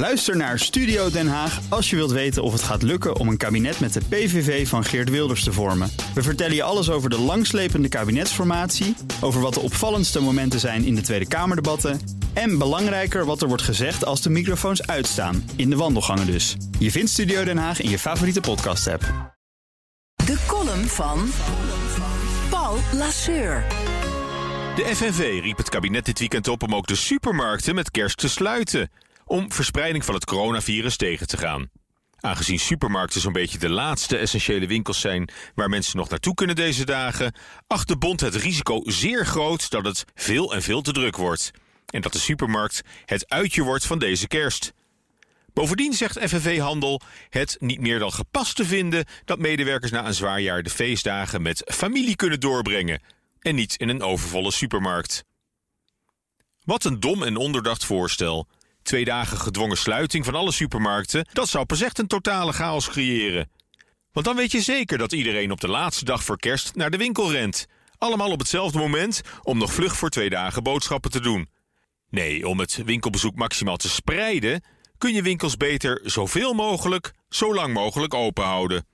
Luister naar Studio Den Haag als je wilt weten of het gaat lukken om een kabinet met de PVV van Geert Wilders te vormen. We vertellen je alles over de langslepende kabinetsformatie, over wat de opvallendste momenten zijn in de Tweede Kamerdebatten en belangrijker wat er wordt gezegd als de microfoons uitstaan, in de wandelgangen dus. Je vindt Studio Den Haag in je favoriete podcast-app. De column van Paul Lasseur. De FNV riep het kabinet dit weekend op om ook de supermarkten met kerst te sluiten. Om verspreiding van het coronavirus tegen te gaan. Aangezien supermarkten zo'n beetje de laatste essentiële winkels zijn waar mensen nog naartoe kunnen deze dagen, acht de bond het risico zeer groot dat het veel en veel te druk wordt. En dat de supermarkt het uitje wordt van deze kerst. Bovendien zegt FNV Handel het niet meer dan gepast te vinden dat medewerkers na een zwaar jaar de feestdagen met familie kunnen doorbrengen en niet in een overvolle supermarkt. Wat een dom en onderdacht voorstel. Twee dagen gedwongen sluiting van alle supermarkten, dat zou pas echt een totale chaos creëren. Want dan weet je zeker dat iedereen op de laatste dag voor kerst naar de winkel rent. Allemaal op hetzelfde moment om nog vlug voor twee dagen boodschappen te doen. Nee, om het winkelbezoek maximaal te spreiden, kun je winkels beter zoveel mogelijk, zo lang mogelijk open houden.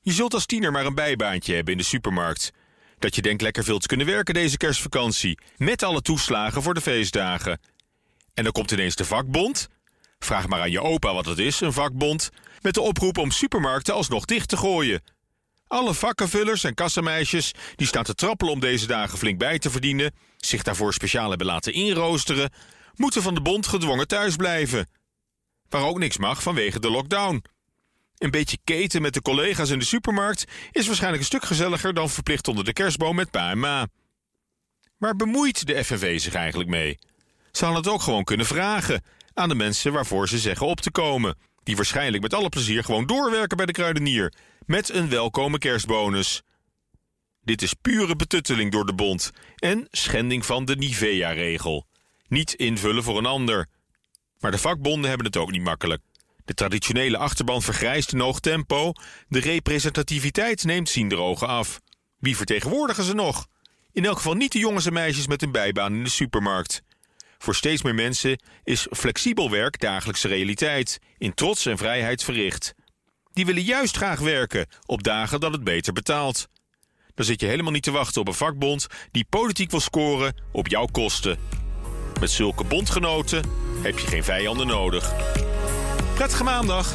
Je zult als tiener maar een bijbaantje hebben in de supermarkt. Dat je denkt lekker veel te kunnen werken deze kerstvakantie, met alle toeslagen voor de feestdagen. En dan komt ineens de vakbond. Vraag maar aan je opa wat het is, een vakbond. Met de oproep om supermarkten alsnog dicht te gooien. Alle vakkenvullers en kassameisjes die staan te trappelen om deze dagen flink bij te verdienen, zich daarvoor speciaal hebben laten inroosteren, moeten van de bond gedwongen thuis blijven. Waar ook niks mag vanwege de lockdown. Een beetje keten met de collega's in de supermarkt is waarschijnlijk een stuk gezelliger dan verplicht onder de kerstboom met pa en ma. Waar bemoeit de FNV zich eigenlijk mee? Ze hadden het ook gewoon kunnen vragen aan de mensen waarvoor ze zeggen op te komen. Die waarschijnlijk met alle plezier gewoon doorwerken bij de kruidenier. Met een welkome kerstbonus. Dit is pure betutteling door de bond en schending van de Nivea-regel. Niet invullen voor een ander. Maar de vakbonden hebben het ook niet makkelijk. De traditionele achterban vergrijst in hoog tempo. De representativiteit neemt zienderogen af. Wie vertegenwoordigen ze nog? In elk geval niet de jongens en meisjes met een bijbaan in de supermarkt. Voor steeds meer mensen is flexibel werk dagelijkse realiteit, in trots en vrijheid verricht. Die willen juist graag werken op dagen dat het beter betaalt. Dan zit je helemaal niet te wachten op een vakbond die politiek wil scoren op jouw kosten. Met zulke bondgenoten heb je geen vijanden nodig. Prettige maandag!